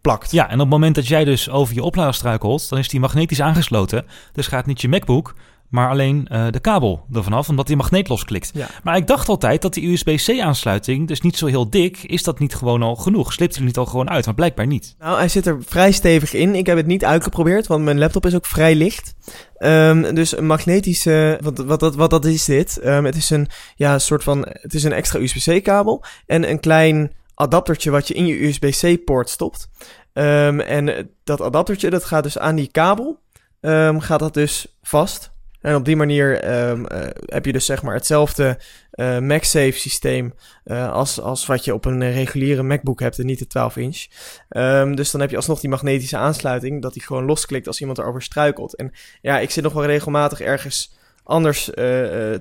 plakt. Ja, en op het moment dat jij dus over je oplader struikelt, dan is die magnetisch aangesloten. Dus gaat niet je MacBook, maar alleen eh, de kabel ervan af, omdat die magneet losklikt. Ja. Maar ik dacht altijd dat die USB-C-aansluiting, dus niet zo heel dik, is dat niet gewoon al genoeg? Slipt hij er niet al gewoon uit? Maar blijkbaar niet. Nou, hij zit er vrij stevig in. Ik heb het niet uitgeprobeerd, want mijn laptop is ook vrij licht. Ehm, dus een magnetische... Wat, wat, wat, wat dat is dit? Ehm, het is een ja, soort van... Het is een extra USB-C-kabel en een klein adaptertje wat je in je USB-C-poort stopt. Ehm, en dat adaptertje, dat gaat dus aan die kabel, gaat dat dus vast. En op die manier ehm, eh, heb je dus zeg maar hetzelfde eh MagSafe systeem eh, als, als wat je op een reguliere MacBook hebt en niet de 12 inch. Ehm, dus dan heb je alsnog die magnetische aansluiting, dat die gewoon losklikt als iemand erover struikelt. En ja, ik zit nog wel regelmatig ergens anders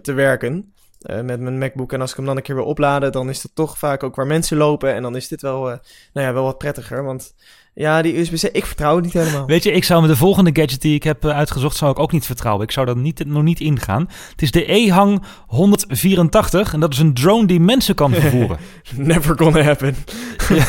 te werken met mijn MacBook. En als ik hem dan een keer wil opladen, dan is dat toch vaak ook waar mensen lopen. En dan is dit wel, nou ja, wel wat prettiger. Want ja, die USB-C, ik vertrouw het niet helemaal. Weet je, ik zou met de volgende gadget die ik heb eh, uitgezocht, zou ik ook niet vertrouwen. Ik zou daar niet, nog niet ingaan. Het is de E-Hang 184 en dat is een drone die mensen kan vervoeren. Never gonna happen.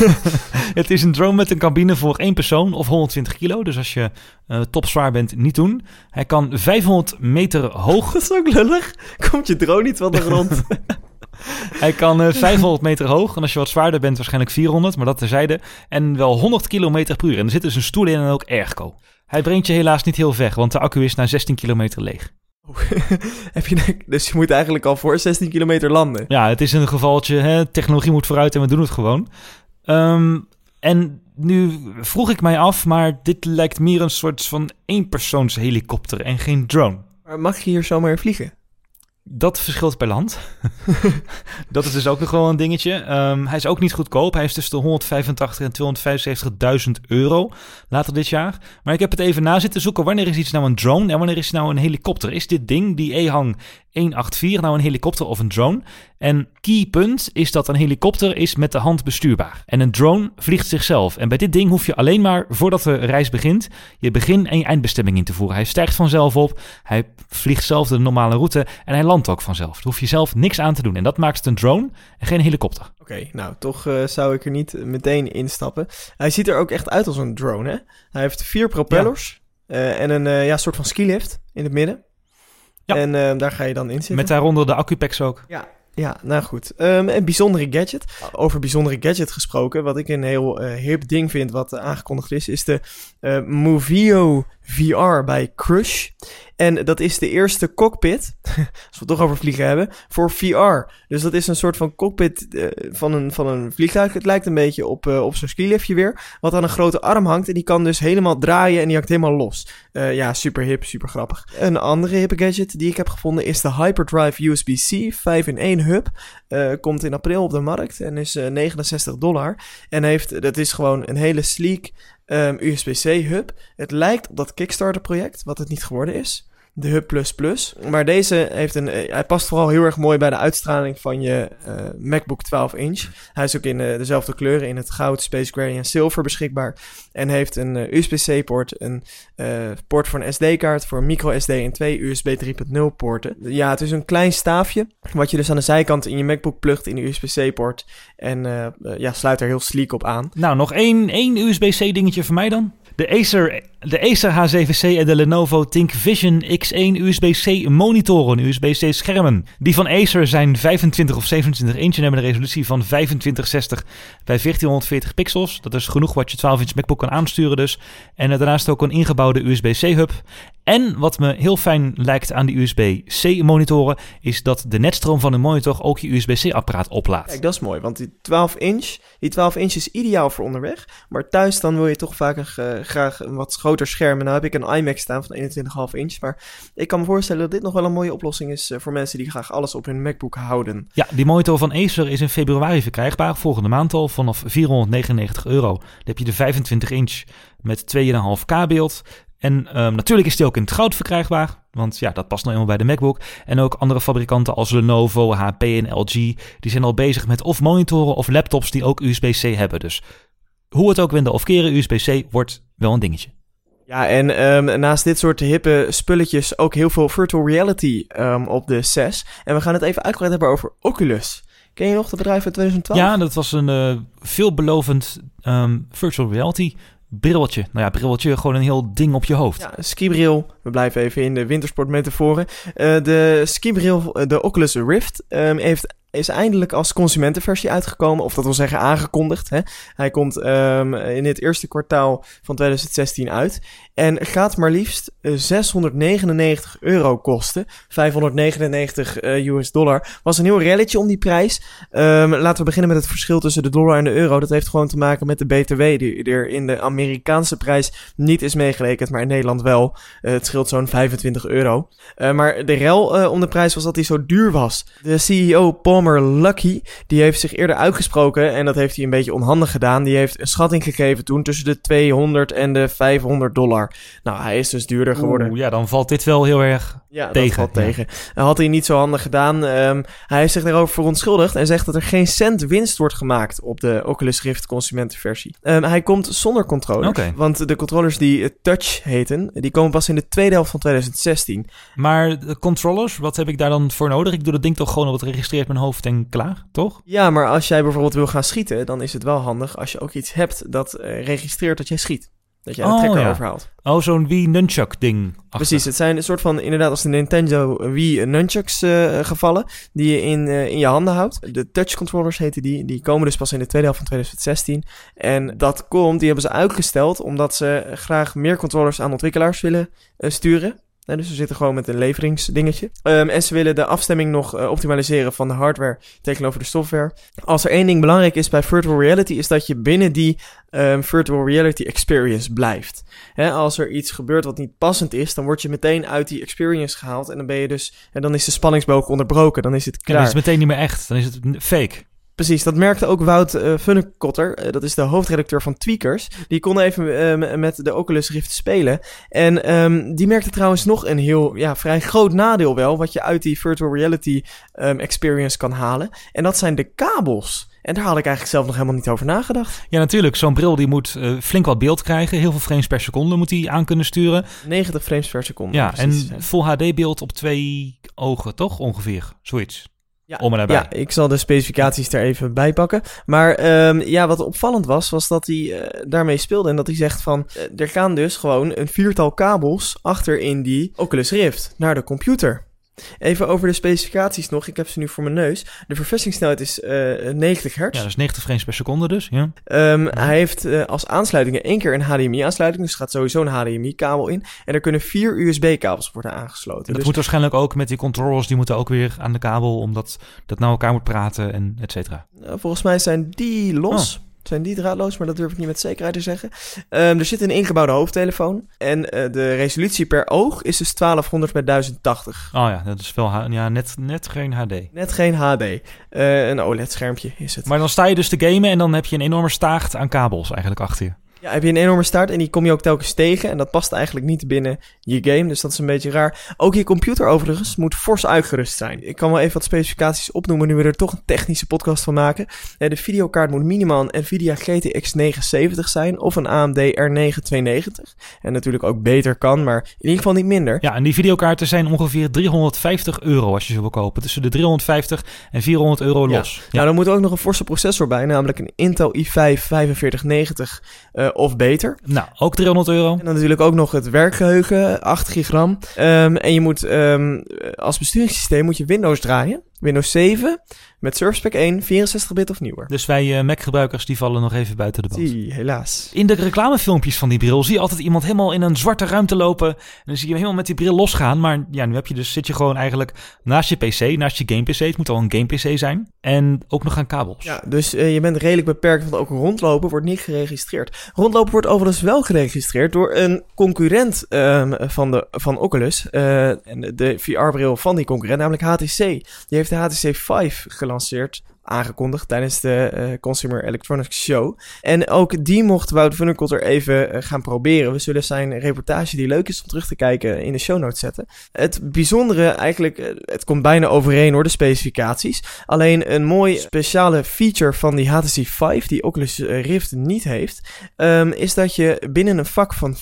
het is een drone met een cabine voor één persoon of 120 kilo. Dus als je eh topzwaar bent, niet doen. Hij kan 500 meter hoog. Dat is ook lullig. Komt je drone niet van de grond? Hij kan eh, 500 meter hoog en als je wat zwaarder bent waarschijnlijk 400, maar dat terzijde. En wel 100 kilometer per uur. En er zit dus een stoel in en ook airco. Hij brengt je helaas niet heel ver, want de accu is na 16 kilometer leeg. Heb je, dus je moet eigenlijk al voor 16 kilometer landen. Ja, het is een gevaltje, hè, technologie moet vooruit en we doen het gewoon. Ehm, en nu vroeg ik mij af, maar dit lijkt meer een soort van eenpersoons helikopter en geen drone. Maar mag je hier zomaar vliegen? Dat verschilt per land. dat is dus ook nog wel een dingetje. Ehm, hij is ook niet goedkoop. Hij is tussen de 185 en 275.000 euro later dit jaar. Maar ik heb het even na zitten zoeken. Wanneer is iets nou een drone en wanneer is het nou een helikopter? Is dit ding, die EHang 184, nou een helikopter of een drone? En key punt is dat een helikopter is met de hand bestuurbaar. En een drone vliegt zichzelf. En bij dit ding hoef je alleen maar, voordat de reis begint, je begin- en je eindbestemming in te voeren. Hij stijgt vanzelf op, hij vliegt zelf de normale route en hij landt ook vanzelf. Daar hoef je zelf niks aan te doen. En dat maakt het een drone en geen helikopter. Oké, nou toch eh, zou ik er niet meteen instappen. Hij ziet er ook echt uit als een drone, hè? Hij heeft vier propellers eh, en een eh, ja, soort van skilift in het midden. Ja. En eh, daar ga je dan in zitten. Met daaronder de accupacks ook. Ja, nou goed. Ehm, een bijzondere gadget. Over bijzondere gadget gesproken. Wat ik een heel eh, hip ding vind wat eh, aangekondigd is, is de eh, Movio VR bij Crush. En dat is de eerste cockpit, als we het toch over vliegen hebben, voor VR. Dus dat is een soort van cockpit eh, van, een, van een vliegtuig. Het lijkt een beetje op, eh, op zo'n skiliftje weer. Wat aan een grote arm hangt. En die kan dus helemaal draaien en die hangt helemaal los. Eh, ja, super hip, super grappig. Een andere hippe gadget die ik heb gevonden is de Hyperdrive USB-C 5-in-1 hub. Komt in april op de markt en is eh, 69 dollar. En heeft, dat is gewoon een hele sleek ehm, USB-C hub. Het lijkt op dat Kickstarter project, wat het niet geworden is. De Hub Plus Plus. Maar deze heeft een. eh, hij past vooral heel erg mooi bij de uitstraling van je eh, MacBook 12 inch. Hij is ook in eh, dezelfde kleuren, in het goud, space gray en zilver beschikbaar. En heeft een eh, USB-C-poort, een poort voor een SD-kaart, voor een micro SD en twee USB 3.0 poorten. Ja, het is een klein staafje, wat je dus aan de zijkant in je MacBook plugt in de USB-C-poort. En eh, eh, ja, sluit er heel sleek op aan. Nou, nog één, één USB-C dingetje voor mij dan. De Acer, de Acer H7C en de Lenovo ThinkVision X1 USB-C monitoren, USB-C schermen. Die van Acer zijn 25 of 27 inch en hebben een resolutie van 2560 bij 1440 pixels. Dat is genoeg wat je 12 inch MacBook kan aansturen dus. En daarnaast ook een ingebouwde USB-C hub. En wat me heel fijn lijkt aan die USB-C monitoren is dat de netstroom van de monitor ook je USB-C apparaat oplaadt. Kijk, dat is mooi, want die 12 inch, die 12 inch is ideaal voor onderweg. Maar thuis dan wil je toch vaak een, eh, graag een wat groter scherm. En nou heb ik een iMac staan van 21,5 inch. Maar ik kan me voorstellen dat dit nog wel een mooie oplossing is eh, voor mensen die graag alles op hun MacBook houden. Ja, die monitor van Acer is in februari verkrijgbaar, volgende maand al, vanaf 499 euro. Dan heb je de 25 inch met 2,5K beeld. En ehm, natuurlijk is die ook in het goud verkrijgbaar, want ja, dat past nou eenmaal bij de MacBook. En ook andere fabrikanten als Lenovo, HP en LG, die zijn al bezig met of monitoren of laptops die ook USB-C hebben. Dus hoe het ook wenden of keren, USB-C wordt wel een dingetje. Ja, en ehm, naast dit soort hippe spulletjes ook heel veel virtual reality ehm, op de 6. En we gaan het even uitgebreid hebben over Oculus. Ken je nog het bedrijf uit 2012? Ja, dat was een eh, veelbelovend virtual reality brilletje. Nou ja, brilletje, gewoon een heel ding op je hoofd. Ja, skibril. We blijven even in de wintersportmetaforen. Eh de skibril, eh, de Oculus Rift, ehm, heeft, is eindelijk als consumentenversie uitgekomen. Of dat wil zeggen aangekondigd. Hè. Hij komt ehm, in het eerste kwartaal van 2016 uit. En gaat maar liefst eh, 699 euro kosten. 599 eh, US dollar. Was een heel relletje om die prijs. Ehm, laten we beginnen met het verschil tussen de dollar en de euro. Dat heeft gewoon te maken met de BTW die er in de Amerikaanse prijs niet is meegerekend, maar in Nederland wel. Eh, het scheelt zo'n 25 euro. Eh, maar de rel eh, om de prijs was dat hij zo duur was. De CEO Palmer Lucky, die heeft zich eerder uitgesproken en dat heeft hij een beetje onhandig gedaan. Die heeft een schatting gegeven toen tussen de 200 en de 500 dollar. Nou, hij is dus duurder geworden. Oeh, ja, dan valt dit wel heel erg Ja, Tegen, dat valt ja. tegen. Dat had hij niet zo handig gedaan. Ehm, hij heeft zich daarover verontschuldigd en zegt dat er geen cent winst wordt gemaakt op de Oculus Rift consumentenversie. Ehm, hij komt zonder controller, want de controllers die Touch heten, die komen pas in de tweede helft van 2016. Maar de controllers, wat heb ik daar dan voor nodig? Ik doe dat ding toch gewoon op het registreert mijn hoofd en klaar, toch? Ja, maar als jij bijvoorbeeld wil gaan schieten, dan is het wel handig als je ook iets hebt dat eh, registreert dat jij schiet. Dat je aan de Oh, trekker ja. overhaalt. Oh, zo'n Wii Nunchuck ding. Precies, het zijn een soort van, inderdaad als de Nintendo Wii Nunchucks eh, gevallen, die je in, eh, in je handen houdt. De touch controllers heten die, die komen dus pas in de tweede helft van 2016. En dat komt, die hebben ze uitgesteld, omdat ze graag meer controllers aan ontwikkelaars willen sturen. Eh, dus ze zitten gewoon met een leveringsdingetje. Ehm, en ze willen de afstemming nog eh, optimaliseren van de hardware tegenover de software. Als er één ding belangrijk is bij virtual reality, is dat je binnen die ehm, virtual reality experience blijft. Hè, als er iets gebeurt wat niet passend is, dan word je meteen uit die experience gehaald. En dan ben je dus, en dan is de spanningsboog onderbroken. Dan is het klaar. dan is het meteen niet meer echt. Dan is het fake. Precies, dat merkte ook Wout uh, Funnekotter, uh, dat is de hoofdredacteur van Tweakers. Die kon even uh, met de Oculus Rift spelen. En um, die merkte trouwens nog een heel, ja, vrij groot nadeel wel, wat je uit die virtual reality um, experience kan halen. En dat zijn de kabels. En daar had ik eigenlijk zelf nog helemaal niet over nagedacht. Ja, natuurlijk. Zo'n bril die moet uh, flink wat beeld krijgen. Heel veel frames per seconde moet hij aan kunnen sturen. 90 frames per seconde. Ja, en full HD beeld op twee ogen, toch? Ongeveer. Zoiets. Ja, om en nabij. ja, ik zal de specificaties er even bij pakken. Maar um, ja, wat opvallend was, was dat hij uh, daarmee speelde. En dat hij zegt van, uh, er gaan dus gewoon een viertal kabels achter in die Oculus Rift naar de computer. Even over de specificaties nog. Ik heb ze nu voor mijn neus. De verversingssnelheid is uh, 90 hertz. Ja, dat is 90 frames per seconde dus. Ja. Um, hij heeft uh, als aansluitingen één keer een HDMI-aansluiting. Dus er gaat sowieso een HDMI-kabel in. En er kunnen vier USB-kabels worden aangesloten. En dat dus moet waarschijnlijk ook met die controllers. Die moeten ook weer aan de kabel. Omdat dat naar elkaar moet praten en et cetera. Uh, volgens mij zijn die los. Oh. Zijn die draadloos, maar dat durf ik niet met zekerheid te zeggen. Um, er zit een ingebouwde hoofdtelefoon. En uh, de resolutie per oog is dus 1200 bij 1080. Oh ja, dat is wel ja, net, net geen HD. Net geen HD. Uh, een OLED-schermpje is het. Maar dan sta je dus te gamen en dan heb je een enorme staart aan kabels eigenlijk achter je. Ja, heb je een enorme start en die kom je ook telkens tegen. En dat past eigenlijk niet binnen je game, dus dat is een beetje raar. Ook je computer overigens moet fors uitgerust zijn. Ik kan wel even wat specificaties opnoemen nu we er toch een technische podcast van maken. De videokaart moet minimaal een Nvidia GTX 970 zijn of een AMD R9 290. En natuurlijk ook beter kan, maar in ieder geval niet minder. Ja, en die videokaarten zijn ongeveer 350 euro als je ze wil kopen. Tussen de 350 en 400 euro los. Ja. Nou, dan moet ook nog een forse processor bij, namelijk een Intel i5 4590 uh, of beter. Nou, ook 300 euro. En dan natuurlijk ook nog het werkgeheugen, 8 gigram. Um, en je moet um, als besturingssysteem moet je Windows draaien. Windows 7 met Surface Pack 1, 64-bit of nieuwer. Dus wij uh, Mac-gebruikers die vallen nog even buiten de boot. Zie, helaas. In de reclamefilmpjes van die bril zie je altijd iemand helemaal in een zwarte ruimte lopen. En dan zie je hem helemaal met die bril losgaan. Maar ja, nu heb je dus, zit je gewoon eigenlijk naast je PC, naast je game-PC. Het moet al een game-PC zijn. En ook nog aan kabels. Ja, dus uh, je bent redelijk beperkt, want ook rondlopen wordt niet geregistreerd. Rondlopen wordt overigens wel geregistreerd door een concurrent um, van, de, van Oculus. Uh, en de VR-bril van die concurrent, namelijk HTC. Die heeft de HTC Vive gelanceerd aangekondigd tijdens de uh, Consumer Electronics Show. En ook die mocht Wout Funnekotter even uh, gaan proberen. We zullen zijn reportage, die leuk is om terug te kijken, in de show notes zetten. Het bijzondere, eigenlijk, uh, het komt bijna overeen hoor, de specificaties. Alleen een mooi speciale feature van die HTC Vive, die Oculus Rift niet heeft, um, is dat je binnen een vak van 4,5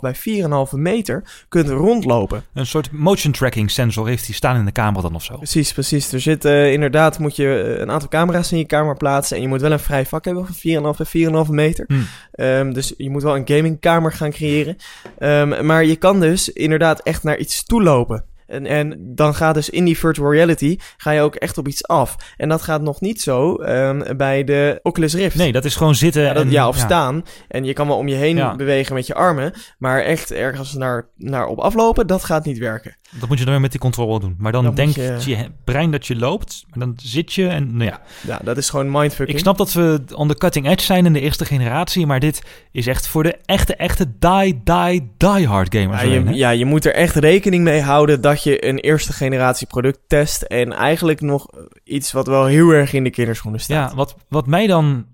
bij 4,5 meter kunt rondlopen. Een soort motion tracking sensor heeft hij staan in de kamer dan of zo. Precies, precies. Er zit inderdaad, moet je een aantal camera's in je kamer plaatsen. En je moet wel een vrij vak hebben van 4,5 bij 4,5 meter. Hmm. Um, dus je moet wel een gamingkamer gaan creëren. Um, maar je kan dus inderdaad echt naar iets toe lopen. En, en dan gaat dus in die virtual reality ga je ook echt op iets af. En dat gaat nog niet zo um, bij de Oculus Rift. Nee, dat is gewoon zitten. Ja, dat, en, ja of ja. staan. En je kan wel om je heen Ja. bewegen met je armen. Maar echt ergens naar, naar op aflopen, dat gaat niet werken. Dat moet je dan weer met die controle doen. Maar dan denkt je- je... brein dat je loopt, maar dan zit je en nou ja. Ja, dat is gewoon mindfucking. Ik snap dat we on the cutting edge zijn in de eerste generatie, maar dit is echt voor de echte, echte die, die, die hard gamers. Ja alleen, je, ja, je moet er echt rekening mee houden dat je een eerste generatie product test. En eigenlijk nog iets wat wel heel erg in de kinderschoenen staat. Ja, wat, wat mij dan...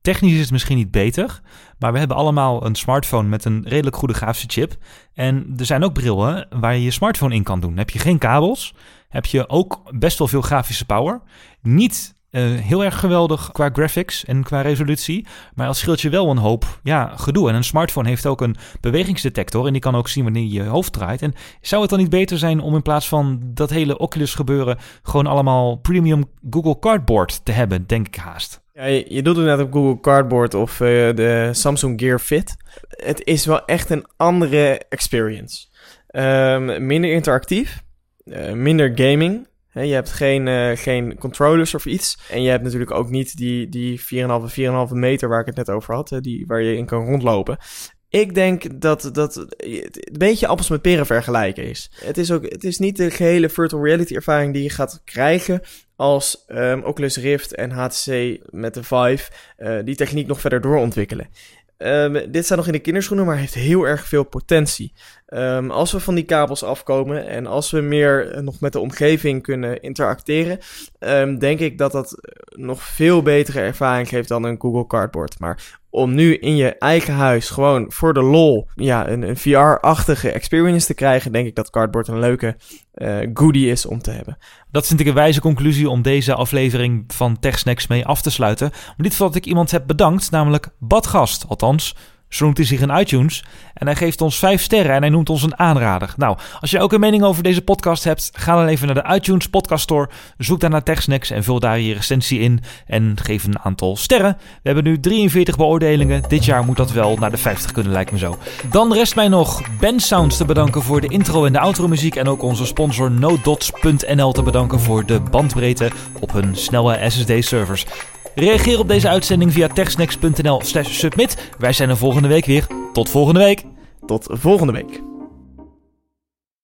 Technisch is het misschien niet beter, maar we hebben allemaal een smartphone met een redelijk goede grafische chip. En er zijn ook brillen waar je je smartphone in kan doen. Heb je geen kabels, heb je ook best wel veel grafische power. Niet eh, heel erg geweldig qua graphics en qua resolutie, maar dat scheelt je wel een hoop ja, gedoe. En een smartphone heeft ook een bewegingsdetector en die kan ook zien wanneer je hoofd draait. En zou het dan niet beter zijn om in plaats van dat hele Oculus gebeuren gewoon allemaal premium Google Cardboard te hebben, denk ik haast. Ja, je, doet het net op Google Cardboard of eh, de Samsung Gear Fit. het is wel echt een andere experience. Ehm, minder interactief, uh, minder gaming. Je hebt geen, uh, geen controllers of iets. En je hebt natuurlijk ook niet die, die 4,5, 4,5 meter waar ik het net over had, hè, die, waar je in kan rondlopen. Ik denk dat dat een beetje appels met peren vergelijken is. Het is, ook, het is niet de gehele virtual reality ervaring die je gaat krijgen als um, Oculus Rift en HTC met de Vive uh, die techniek nog verder doorontwikkelen. Um, dit staat nog in de kinderschoenen, maar heeft heel erg veel potentie. Um, als we van die kabels afkomen en als we meer uh, nog met de omgeving kunnen interacteren, um, denk ik dat dat nog veel betere ervaring geeft dan een Google Cardboard. Maar om nu in je eigen huis gewoon voor de lol ja, een, een VR-achtige experience te krijgen, denk ik dat Cardboard een leuke uh, goodie is om te hebben. Dat vind ik een wijze conclusie om deze aflevering van TechSnacks mee af te sluiten. Maar niet voordat ik iemand heb bedankt, namelijk Badgast. Althans, zo noemt hij zich in iTunes. En hij geeft ons 5 sterren en hij noemt ons een aanrader. Nou, als je ook een mening over deze podcast hebt, ga dan even naar de iTunes Podcast Store. Zoek daar naar TechSnacks en vul daar je recensie in. En geef een aantal sterren. We hebben nu 43 beoordelingen. Dit jaar moet dat wel naar de 50 kunnen, lijkt me zo. Dan rest mij nog Ben Sounds te bedanken voor de intro en de outro muziek. En ook onze sponsor NoDots.nl te bedanken voor de bandbreedte op hun snelle SSD-servers. Reageer op deze uitzending via techsnacks.nl slash submit. Wij zijn er volgende week weer. Tot volgende week. Tot volgende week.